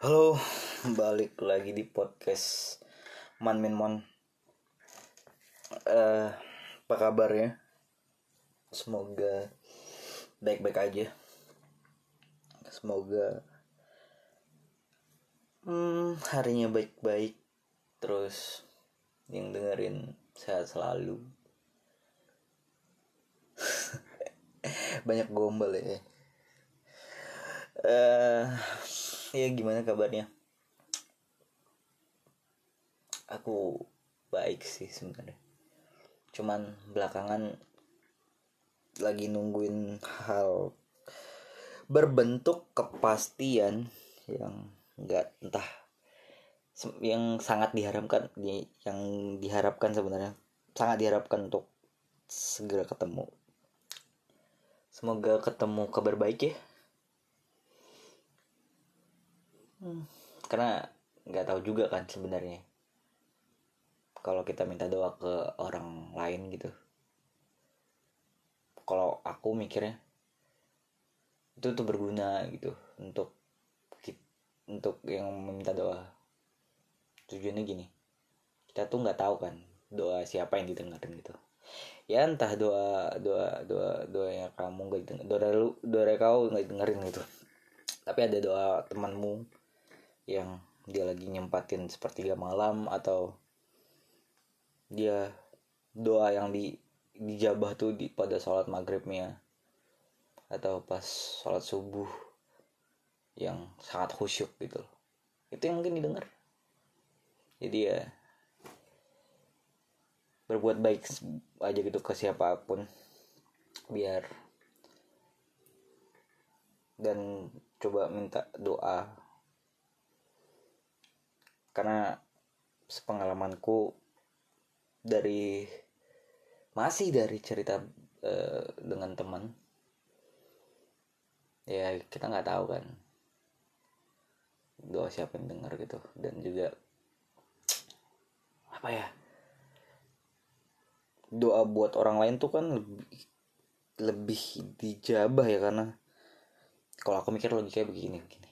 Halo, balik lagi di podcast Man Min Mon. Eh, apa kabar ya? Semoga baik-baik aja. Semoga hmm, harinya baik-baik. Terus yang dengerin sehat selalu. Banyak gombal ya. Eh, ya gimana kabarnya? Aku baik sih sebenarnya. Cuman belakangan lagi nungguin hal berbentuk kepastian yang enggak entah yang sangat diharapkan di- yang diharapkan sebenarnya sangat diharapkan untuk segera ketemu. Semoga ketemu kabar baik ya. Karena nggak tahu juga kan sebenarnya. Kalau kita minta doa ke orang lain gitu. Kalau aku mikirnya itu tuh berguna gitu untuk untuk yang meminta doa. Tujuannya gini kita tuh nggak tahu kan doa siapa yang didengarin gitu. Ya entah doa doa doa doa yang kamu nggak didengar doa lu doa kau nggak dengerin gitu. Tapi ada doa temanmu yang dia lagi nyempatin sepertiga malam atau dia doa yang di dijabah tuh di pada sholat maghribnya atau pas sholat subuh yang sangat khusyuk gitu itu yang mungkin didengar. Jadi ya berbuat baik aja gitu ke siapa pun biar dan coba minta doa karena sepengalamanku dari masih dari cerita eh, dengan teman. Ya kita nggak tahu kan doa siapa yang dengar gitu. Dan juga apa ya doa buat orang lain tuh kan lebih lebih dijabah ya. Karena kalau aku mikir logikanya begini begini.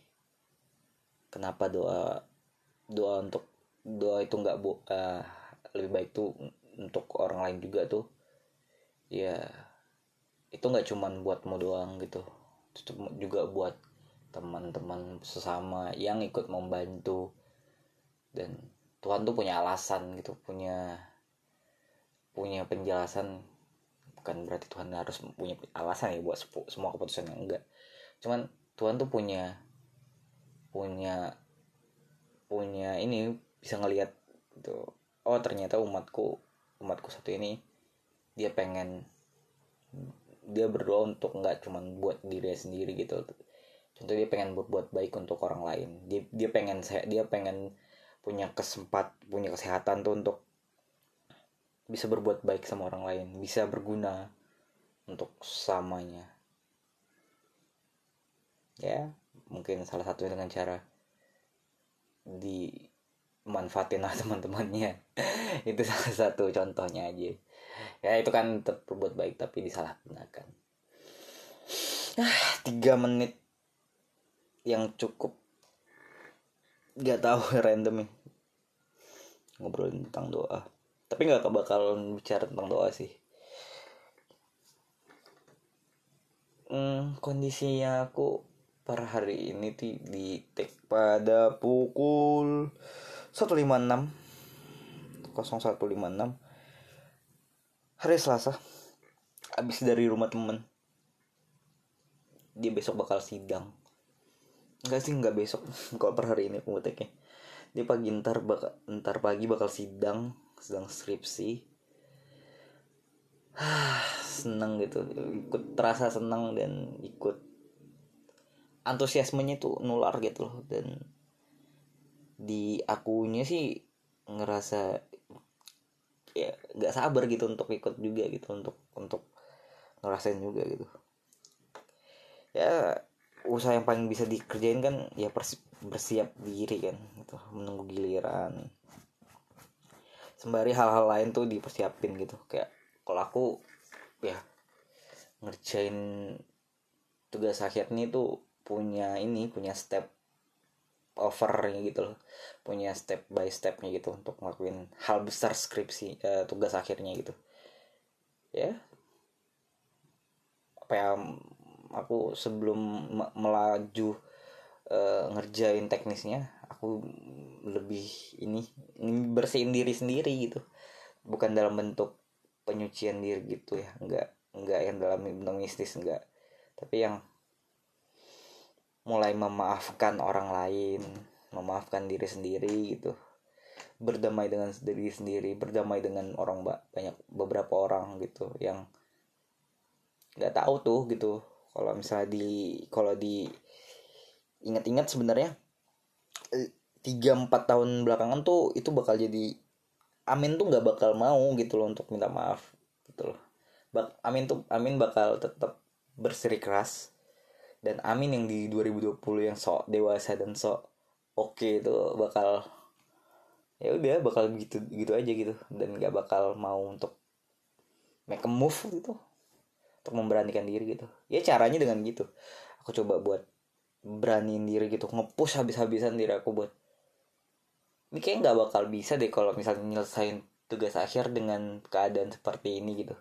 Kenapa doa doa untuk doa itu nggak bu eh, lebih baik tuh untuk orang lain juga tuh. Ya itu nggak cuman buatmu doang gitu. Itu juga buat teman-teman sesama yang ikut membantu. Dan Tuhan tuh punya alasan gitu punya punya penjelasan. Bukan berarti Tuhan harus punya alasan ya buat semua keputusan yang enggak. Cuman Tuhan tuh punya punya punya ini bisa ngelihat gitu. Oh ternyata umatku umatku satu ini dia pengen dia berdoa untuk nggak cuman buat diri sendiri gitu. Contoh dia pengen berbuat baik untuk orang lain. Dia dia pengen sehat dia pengen punya kesempat punya kesehatan tuh untuk bisa berbuat baik sama orang lain bisa berguna untuk samanya ya mungkin salah satunya dengan cara dimanfaatin lah teman-temannya. Itu salah satu contohnya aja. Ya itu kan tetap berbuat baik tapi disalahgunakan. Ah tiga menit yang cukup. Nggak tahu random ya. Ngobrolin tentang doa. Tapi nggak bakal bicara tentang doa sih. Hmm, kondisinya aku per hari ini di, di take pada pukul 156 0156 hari Selasa. Habis dari rumah temen. Dia besok bakal sidang. Enggak sih enggak besok. Kalau per hari ini aku take dia pagi ntar bakal ntar pagi bakal sidang sedang skripsi. Seneng gitu. Ikut terasa seneng dan ikut antusiasmenya tuh nular gitu loh. Dan di akunya sih ngerasa ya nggak sabar gitu untuk ikut juga gitu untuk untuk ngerasain juga gitu. Ya usaha yang paling bisa dikerjain kan ya persi- bersiap diri kan gitu menunggu giliran. Sembari hal-hal lain tuh dipersiapin gitu kayak kalau aku ya ngerjain tugas akhir nih tuh punya ini punya step overnya gitu loh. Punya step by stepnya gitu untuk ngelakuin hal besar skripsi uh, tugas akhirnya gitu. Ya. Apa ya aku sebelum melaju uh, ngerjain teknisnya aku lebih ini, bersihin diri sendiri gitu. Bukan dalam bentuk penyucian diri gitu ya. Enggak enggak yang dalam bentuk mistis enggak tapi yang mulai memaafkan orang lain memaafkan diri sendiri gitu. Berdamai dengan diri sendiri berdamai dengan orang banyak beberapa orang gitu yang nggak tahu tuh gitu. Kalau misalnya di kalau di ingat-ingat sebenarnya eh, tiga empat tahun belakangan tuh itu bakal jadi Amin tuh nggak bakal mau gitu loh untuk minta maaf gitu loh. Amin tuh Amin bakal tetap berseri keras dan Amin yang di 2020 yang sok dewasa dan sok oke okay itu bakal ya udah bakal gitu gitu aja gitu. Dan nggak bakal mau untuk make a move gitu. Untuk memberanikan diri gitu. Ya caranya dengan gitu. Aku coba buat beraniin diri gitu. Ngepush habis-habisan diri aku buat. Ini kayak nggak bakal bisa deh kalau misalnya nyelesain tugas akhir dengan keadaan seperti ini gitu.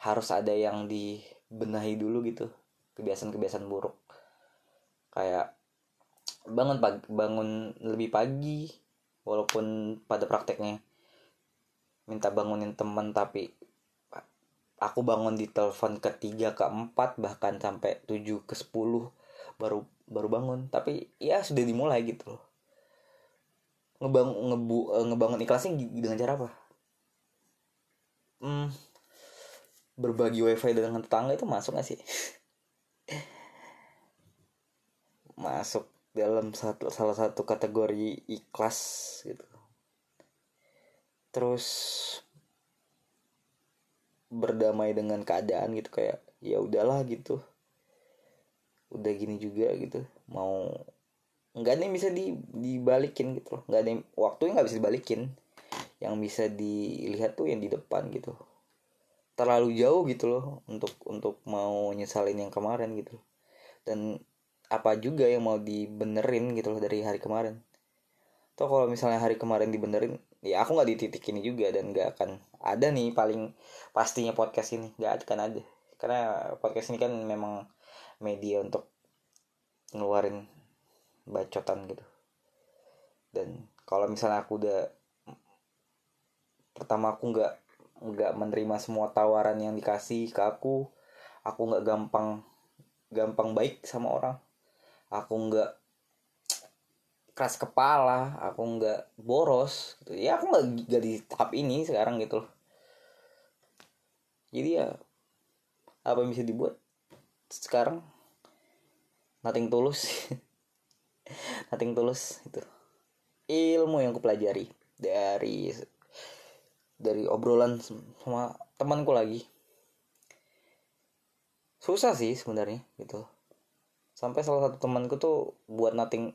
Harus ada yang dibenahi dulu gitu kebiasaan-kebiasaan buruk. Kayak bangun pagi bangun lebih pagi walaupun pada prakteknya minta bangunin teman tapi aku bangun di telepon ketiga keempat bahkan sampai tujuh ke sepuluh baru baru bangun. Tapi ya sudah dimulai gitu loh. Ngebang ngebu eh, ngebangun ikhlasnya dengan cara apa? Hmm, berbagi wifi dengan tetangga itu masuk gak sih masuk dalam satu salah satu kategori ikhlas gitu. Terus berdamai dengan keadaan gitu kayak ya udahlah gitu. Udah gini juga gitu. Mau nggak ada yang bisa di dibalikin gitu loh. Nggak ada yang, waktunya nggak bisa dibalikin. Yang bisa dilihat tuh yang di depan gitu terlalu jauh gitu loh untuk untuk mau nyesalin yang kemarin gitu. Dan apa juga yang mau dibenerin gitu loh dari hari kemarin. Toh kalau misalnya hari kemarin dibenerin ya aku nggak di titik ini juga dan nggak akan ada nih paling pastinya podcast ini. Nggak akan ada. Karena podcast ini kan memang media untuk ngeluarin bacotan gitu. Dan kalau misalnya aku udah pertama aku nggak nggak menerima semua tawaran yang dikasih ke aku. Aku nggak gampang gampang baik sama orang. Aku nggak keras kepala aku nggak boros. Gitu. ya aku nggak nggak di tahap ini sekarang gitu loh. Jadi ya apa yang bisa dibuat sekarang? Nothing tulus. Nothing tulus itu ilmu yang kupelajari dari dari obrolan sama temanku lagi. Susah sih sebenarnya gitu. Sampai salah satu temanku tuh buat nothing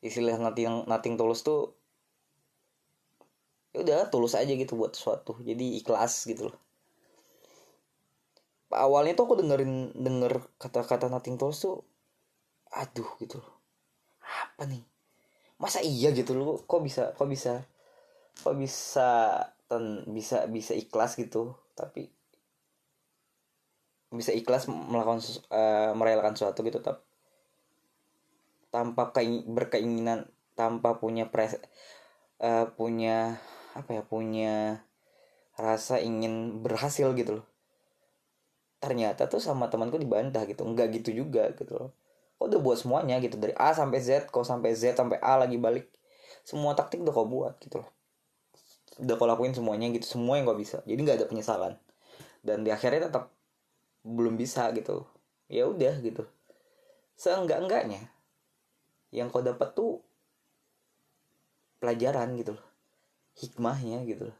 istilah nothing nothing tulus tuh ya udah tulus aja gitu buat sesuatu. Jadi ikhlas gitu loh. Awalnya tuh aku dengerin denger kata-kata nothing tulus tuh aduh gitu loh. Apa nih? Masa iya gitu loh? Kok bisa kok bisa kok bisa ten, bisa bisa ikhlas gitu. Tapi bisa ikhlas melakukan uh, merelakan sesuatu gitu tapi tanpa berkeinginan tanpa punya pres uh, punya apa ya punya rasa ingin berhasil gitu loh. Ternyata tuh sama temanku dibantah gitu enggak gitu juga gitu loh. Kok udah buat semuanya gitu dari A sampai Z kau sampai Z sampai A lagi balik. Semua taktik udah kau buat gitu loh udah kau lakuin semuanya gitu semua yang kau bisa. Jadi nggak ada penyesalan. Dan di akhirnya tetap belum bisa gitu. Ya udah gitu. Seenggak enggaknya yang kau dapat tuh pelajaran gitu loh. Hikmahnya gitu loh.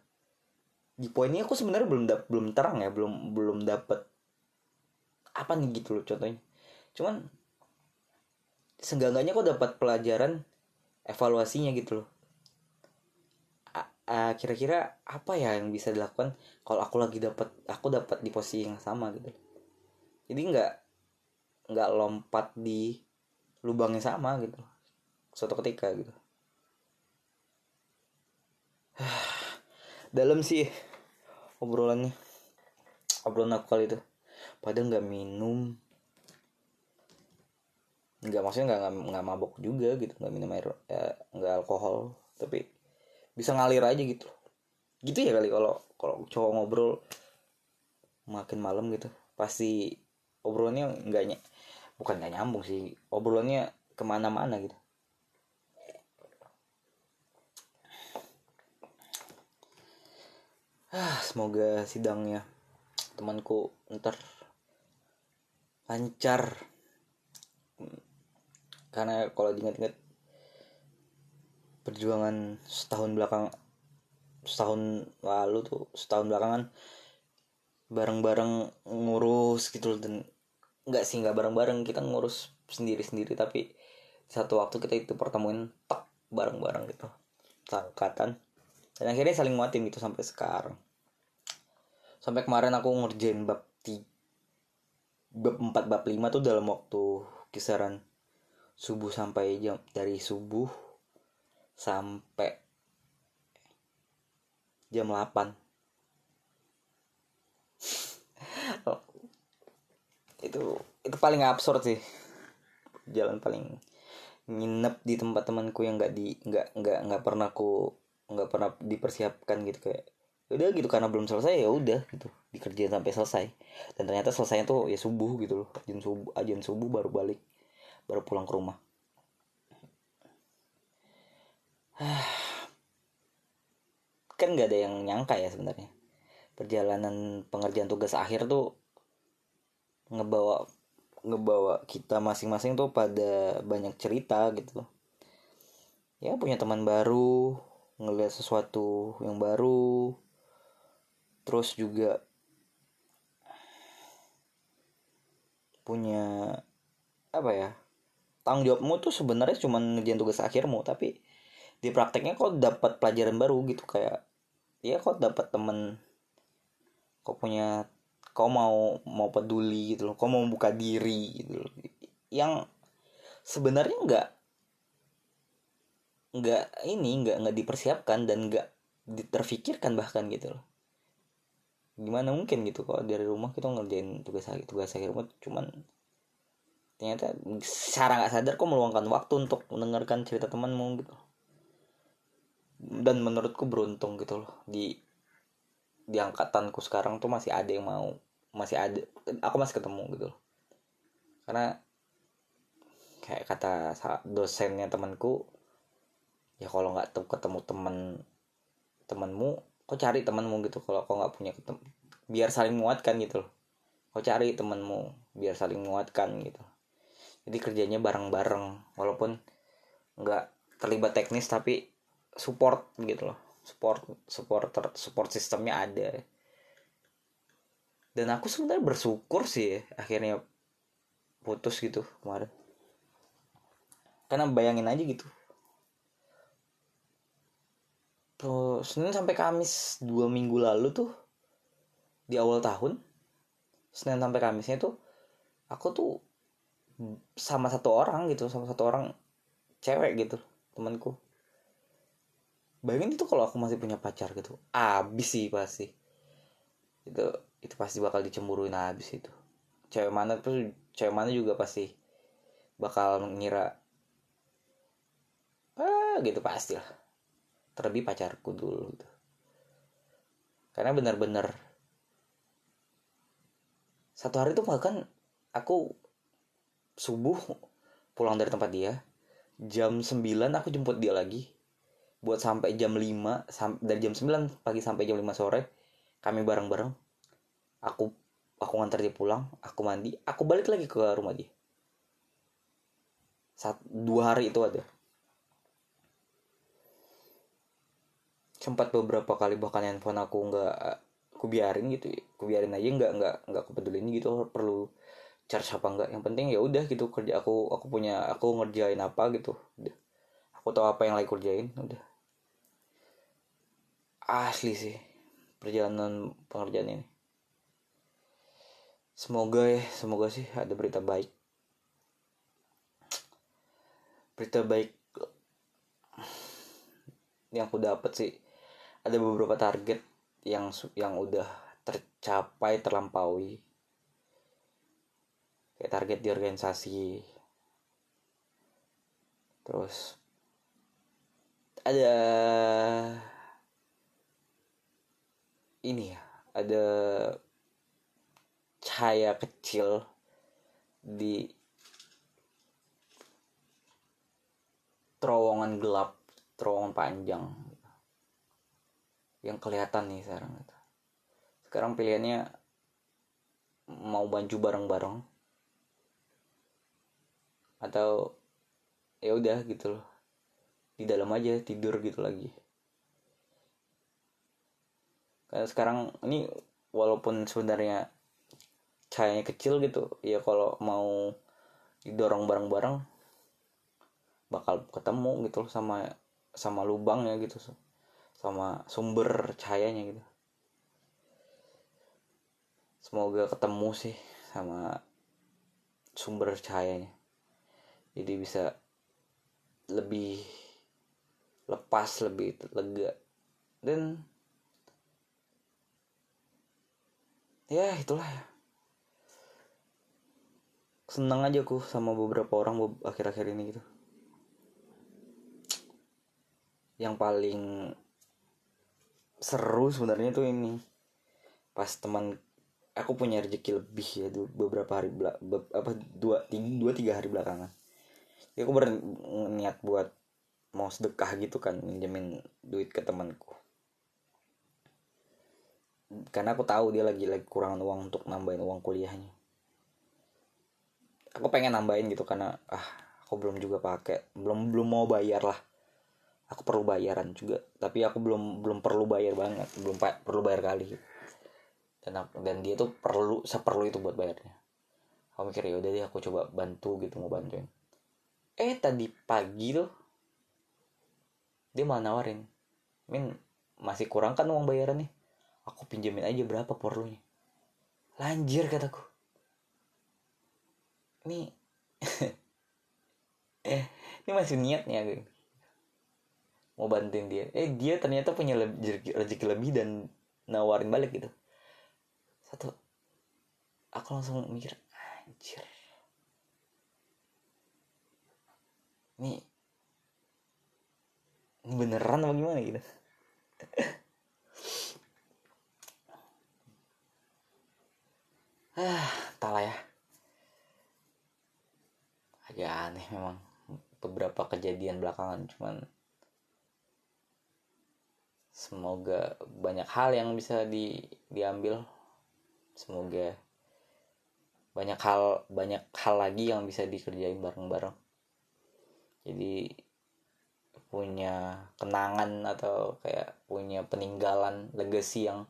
Di poinnya aku sebenarnya belum dap belum terang ya belum belum dapat apa nih gitu loh contohnya. Cuman seenggaknya kok dapat pelajaran evaluasinya gitu loh kira-kira apa ya yang bisa dilakukan kalau aku lagi dapat aku dapat di posisi yang sama gitu? Jadi nggak nggak lompat di lubangnya sama gitu. Suatu ketika gitu. Dalam sih obrolannya. Obrolan aku kali itu. Padahal nggak minum. Nggak maksudnya nggak nggak mabok juga gitu. Nggak minum air ya, nggak alkohol. Tapi bisa ngalir aja gitu. Gitu ya kali kalau kalau cowok ngobrol makin malam gitu. Pasti obrolannya nggak bukan nggak nyambung sih obrolannya ke mana-mana gitu. Ah semoga sidangnya temanku ntar lancar. Karena kalau diingat-ingat perjuangan setahun belakang setahun lalu tuh setahun belakangan bareng-bareng ngurus gitu dan nggak sih nggak bareng-bareng kita ngurus sendiri-sendiri. Tapi satu waktu kita itu pertemuan tak bareng-bareng gitu. Sangkatan dan akhirnya saling muatin gitu sampai sekarang. Sampai kemarin aku ngerjain bab tiga bab 4 bab 5 tuh dalam waktu kisaran subuh sampai jam dari subuh sampai jam 8 itu itu paling absurd sih. Jalan paling nginep di tempat temanku yang nggak di nggak nggak nggak pernah aku nggak pernah dipersiapkan gitu kayak udah gitu karena belum selesai ya udah gitu. Dikerjain sampai selesai. Dan ternyata selesainya tuh ya subuh gitu loh ajan subuh ajan subuh baru balik baru pulang ke rumah kan nggak ada yang nyangka ya sebenarnya. Perjalanan pengerjaan tugas akhir tuh ngebawa ngebawa kita masing-masing tuh pada banyak cerita gitu. Ya punya teman baru ngeliat sesuatu yang baru terus juga punya apa ya tanggung jawabmu tuh sebenarnya cuma ngerjain tugas akhirmu tapi di prakteknya kok dapat pelajaran baru gitu kayak ya kok dapat temen kok punya kau mau mau peduli gitu loh kau mau buka diri gitu loh. Yang sebenarnya nggak nggak ini nggak nggak dipersiapkan dan nggak terfikirkan bahkan gitu loh. Gimana mungkin gitu kalau dari rumah kita ngerjain tugas tugas akhir rumah cuman ternyata secara nggak sadar kok meluangkan waktu untuk mendengarkan cerita temanmu gitu dan menurutku beruntung gitu loh. Di di angkatanku sekarang tuh masih ada yang mau masih ada aku masih ketemu gitu loh. Karena kayak kata dosennya temanku ya kalau nggak ketemu teman temanmu kau cari temanmu gitu. Kalau kau nggak punya ketemu biar saling menguatkan gitu loh. Kau cari temanmu biar saling menguatkan gitu. Jadi kerjanya bareng-bareng walaupun nggak terlibat teknis tapi support gitu loh. Support support support sistemnya ada. Dan aku sebenarnya bersyukur sih ya, akhirnya putus gitu kemarin. Karena bayangin aja gitu. Tuh, Senin sampai Kamis dua minggu lalu tuh di awal tahun Senin sampai Kamisnya tuh aku tuh sama satu orang gitu sama satu orang cewek gitu temanku bayangin itu kalau aku masih punya pacar gitu abis sih pasti. Itu itu pasti bakal dicemburuin abis itu. Cewek mana tuh cewek mana juga pasti bakal mengira ah gitu pasti lah. Terlebih pacarku dulu gitu. Karena benar-benar satu hari tuh bahkan aku subuh pulang dari tempat dia jam 9 aku jemput dia lagi buat sampai jam 5 sam dari jam 9 pagi sampai jam 5 sore kami bareng-bareng. Aku aku ngantar dia pulang aku mandi aku balik lagi ke rumah dia. Saat dua hari itu ada. Sempat beberapa kali bahkan handphone aku nggak aku biarin gitu aku biarin aja nggak nggak nggak aku pedulin gitu perlu charge apa enggak yang penting ya udah gitu kerja aku aku punya aku ngerjain apa gitu udah. Aku tahu apa yang lagi kerjain udah asli sih perjalanan pengerjaan ini. Semoga ya semoga sih ada berita baik. Berita baik yang aku dapat sih ada beberapa target yang yang udah tercapai terlampaui. Kayak target di organisasi. Terus ada ini ya ada cahaya kecil di terowongan gelap terowongan panjang. Yang kelihatan nih sekarang sekarang pilihannya mau bantu bareng-bareng atau ya udah gitu loh. Di dalam aja tidur gitu lagi karena sekarang ini walaupun sebenarnya cahayanya kecil gitu ya kalau mau didorong bareng-bareng bakal ketemu gitu loh sama sama lubangnya gitu sama sumber cahayanya gitu. Semoga ketemu sih sama sumber cahayanya. Jadi bisa lebih lepas lebih lega. Dan ya itulah. Ya seneng aja aku sama beberapa orang akhir-akhir ini gitu. Yang paling seru sebenarnya tuh ini. Pas teman aku punya rezeki lebih ya beberapa hari bela, be, apa dua tiga, dua tiga hari belakangan. Ya aku berniat buat mau sedekah gitu kan minjemin duit ke temanku karena aku tahu dia lagi lagi kurang uang untuk nambahin uang kuliahnya. Aku pengen nambahin gitu karena ah aku belum juga pakai. Belum belum mau bayar lah. Aku perlu bayaran juga. Tapi aku belum belum perlu bayar banget. Belum pa perlu bayar kali. Dan dan dia tuh perlu seperlu itu buat bayarnya. Aku mikir ya udah deh aku coba bantu gitu mau bantuin. Eh tadi pagi tuh dia malah nawarin min masih kurang kan uang bayaran nih aku pinjemin aja berapa perlunya lanjir kataku. Ini eh ini masih niatnya gitu mau bantuin dia. Eh dia ternyata punya rezeki, rezeki lebih dan nawarin balik gitu. Satu aku langsung mikir anjir. Ini ini beneran apa gimana gitu ah entahlah ya. Agak aneh memang. Beberapa kejadian belakangan cuman semoga banyak hal yang bisa di diambil. Semoga banyak hal banyak hal lagi yang bisa dikerjain bareng-bareng. Jadi punya kenangan atau kayak punya peninggalan legacy yang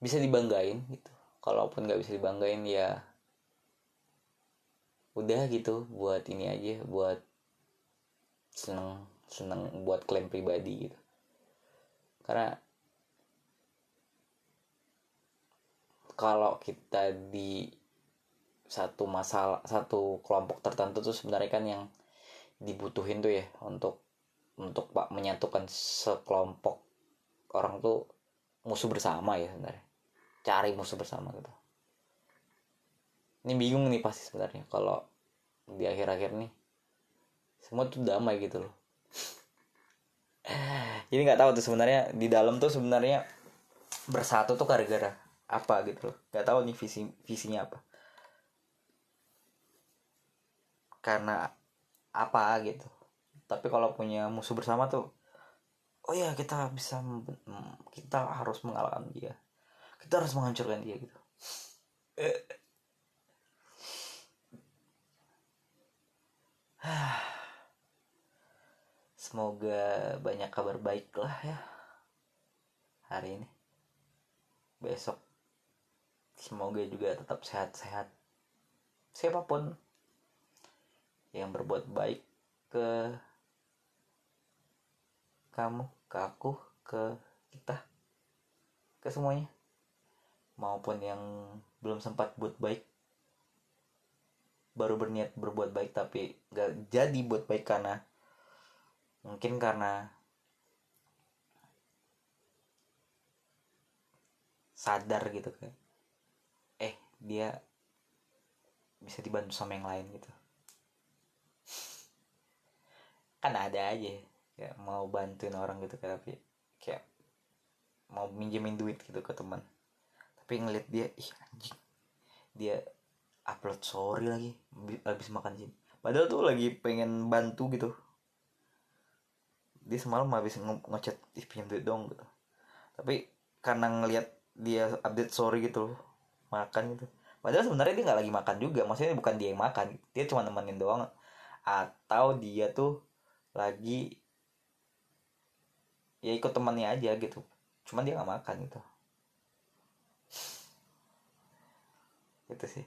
bisa dibanggain gitu kalaupun nggak bisa dibanggain ya udah gitu buat ini aja buat seneng seneng buat klaim pribadi gitu. Karena kalau kita di satu masalah satu kelompok tertentu tuh sebenarnya kan yang dibutuhin tuh ya untuk untuk pak menyatukan sekelompok orang tuh musuh bersama ya sebenarnya cari musuh bersama gitu. Ini bingung nih pasti sebenarnya kalau di akhir-akhir nih. Semua tuh damai gitu loh. Jadi nggak tahu tuh sebenarnya di dalam tuh sebenarnya bersatu tuh gara-gara apa gitu loh. Nggak tahu nih visi visinya apa. Karena apa gitu. Tapi kalau punya musuh bersama tuh oh ya kita bisa kita harus mengalahkan dia kita harus menghancurkan dia gitu. Semoga banyak kabar baik lah ya hari ini. Besok semoga juga tetap sehat-sehat. Siapa pun yang berbuat baik ke kamu ke aku ke kita ke semuanya maupun yang belum sempat buat baik. Baru berniat berbuat baik tapi gak jadi buat baik karena mungkin karena sadar gitu kayak eh dia bisa dibantu sama yang lain gitu. Kan ada aja ya mau bantuin orang gitu kan tapi kayak mau minjemin duit gitu ke teman tapi ngeliat dia ih anjing. Dia upload story lagi habis makan sih padahal tuh lagi pengen bantu gitu. Dia semalam habis nge ngechat ih pinjam duit dong gitu. Tapi karena ngeliat dia update story gitu makan gitu. Padahal sebenarnya dia nggak lagi makan juga maksudnya bukan dia yang makan dia cuma nemenin doang. Atau dia tuh lagi ya ikut temannya aja gitu. Cuman dia nggak makan gitu itu sih.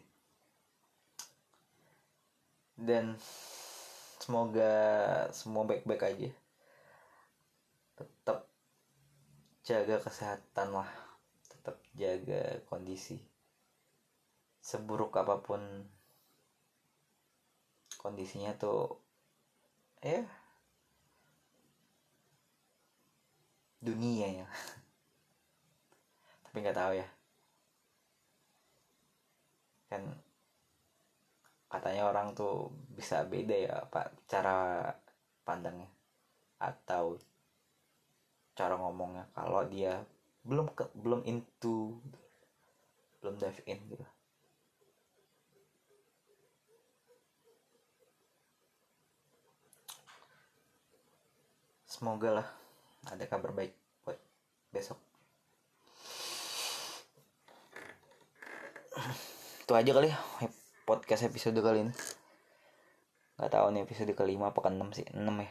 Dan semoga semua baik-baik aja. Tetap jaga kesehatan lah. Tetap jaga kondisi. Seburuk apa pun kondisinya tuh ya. Dunia ya. Tapi nggak tahu ya kan katanya orang tuh bisa beda ya pak cara pandangnya atau cara ngomongnya. Kalau dia belum ke, belum into belum dive in gitu. Semoga lah ada kabar baik buat besok itu aja kali ya podcast episode kali ini. Nggak tahu nih episode kelima apa ke enam sih. Enam ya.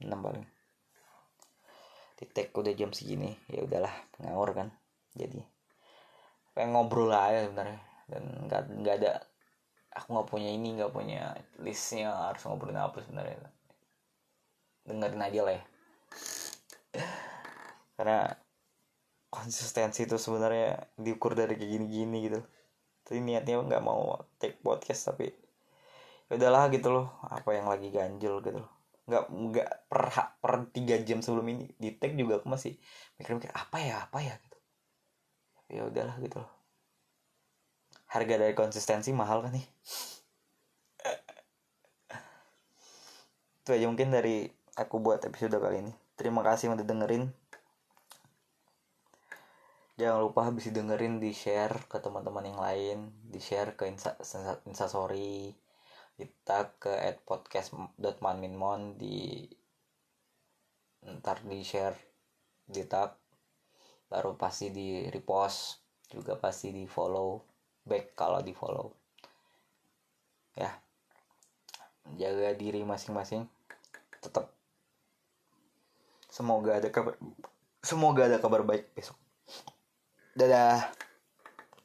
Enam paling. Di tag udah jam segini. Ya udahlah ngawur kan. Jadi pengen ngobrol aja sebenarnya. Dan nggak nggak ada aku nggak punya ini nggak punya listnya harus ngobrolin apa sebenarnya. Dengerin aja lah ya. Karena konsistensi itu sebenarnya diukur dari kayak gini-gini gitu tapi niatnya nggak mau take podcast tapi ya udahlah gitu loh. Apa yang lagi ganjel gitu loh. Nggak nggak per per tiga jam sebelum ini di take juga aku masih mikir-mikir apa ya apa ya? gitu. Ya udahlah gitu loh. Harga dari konsistensi mahal kan nih. Itu aja mungkin dari aku buat episode kali ini. Terima kasih udah dengerin jangan lupa habis dengerin di share ke teman-teman yang lain. Di share ke insta, instastory. Di tag ke at podcast.manminmon di ntar di share di tag baru pasti di repost juga pasti di follow back kalau di follow ya. Jaga diri masing-masing. Tetap semoga ada kabar semoga ada kabar baik besok dadah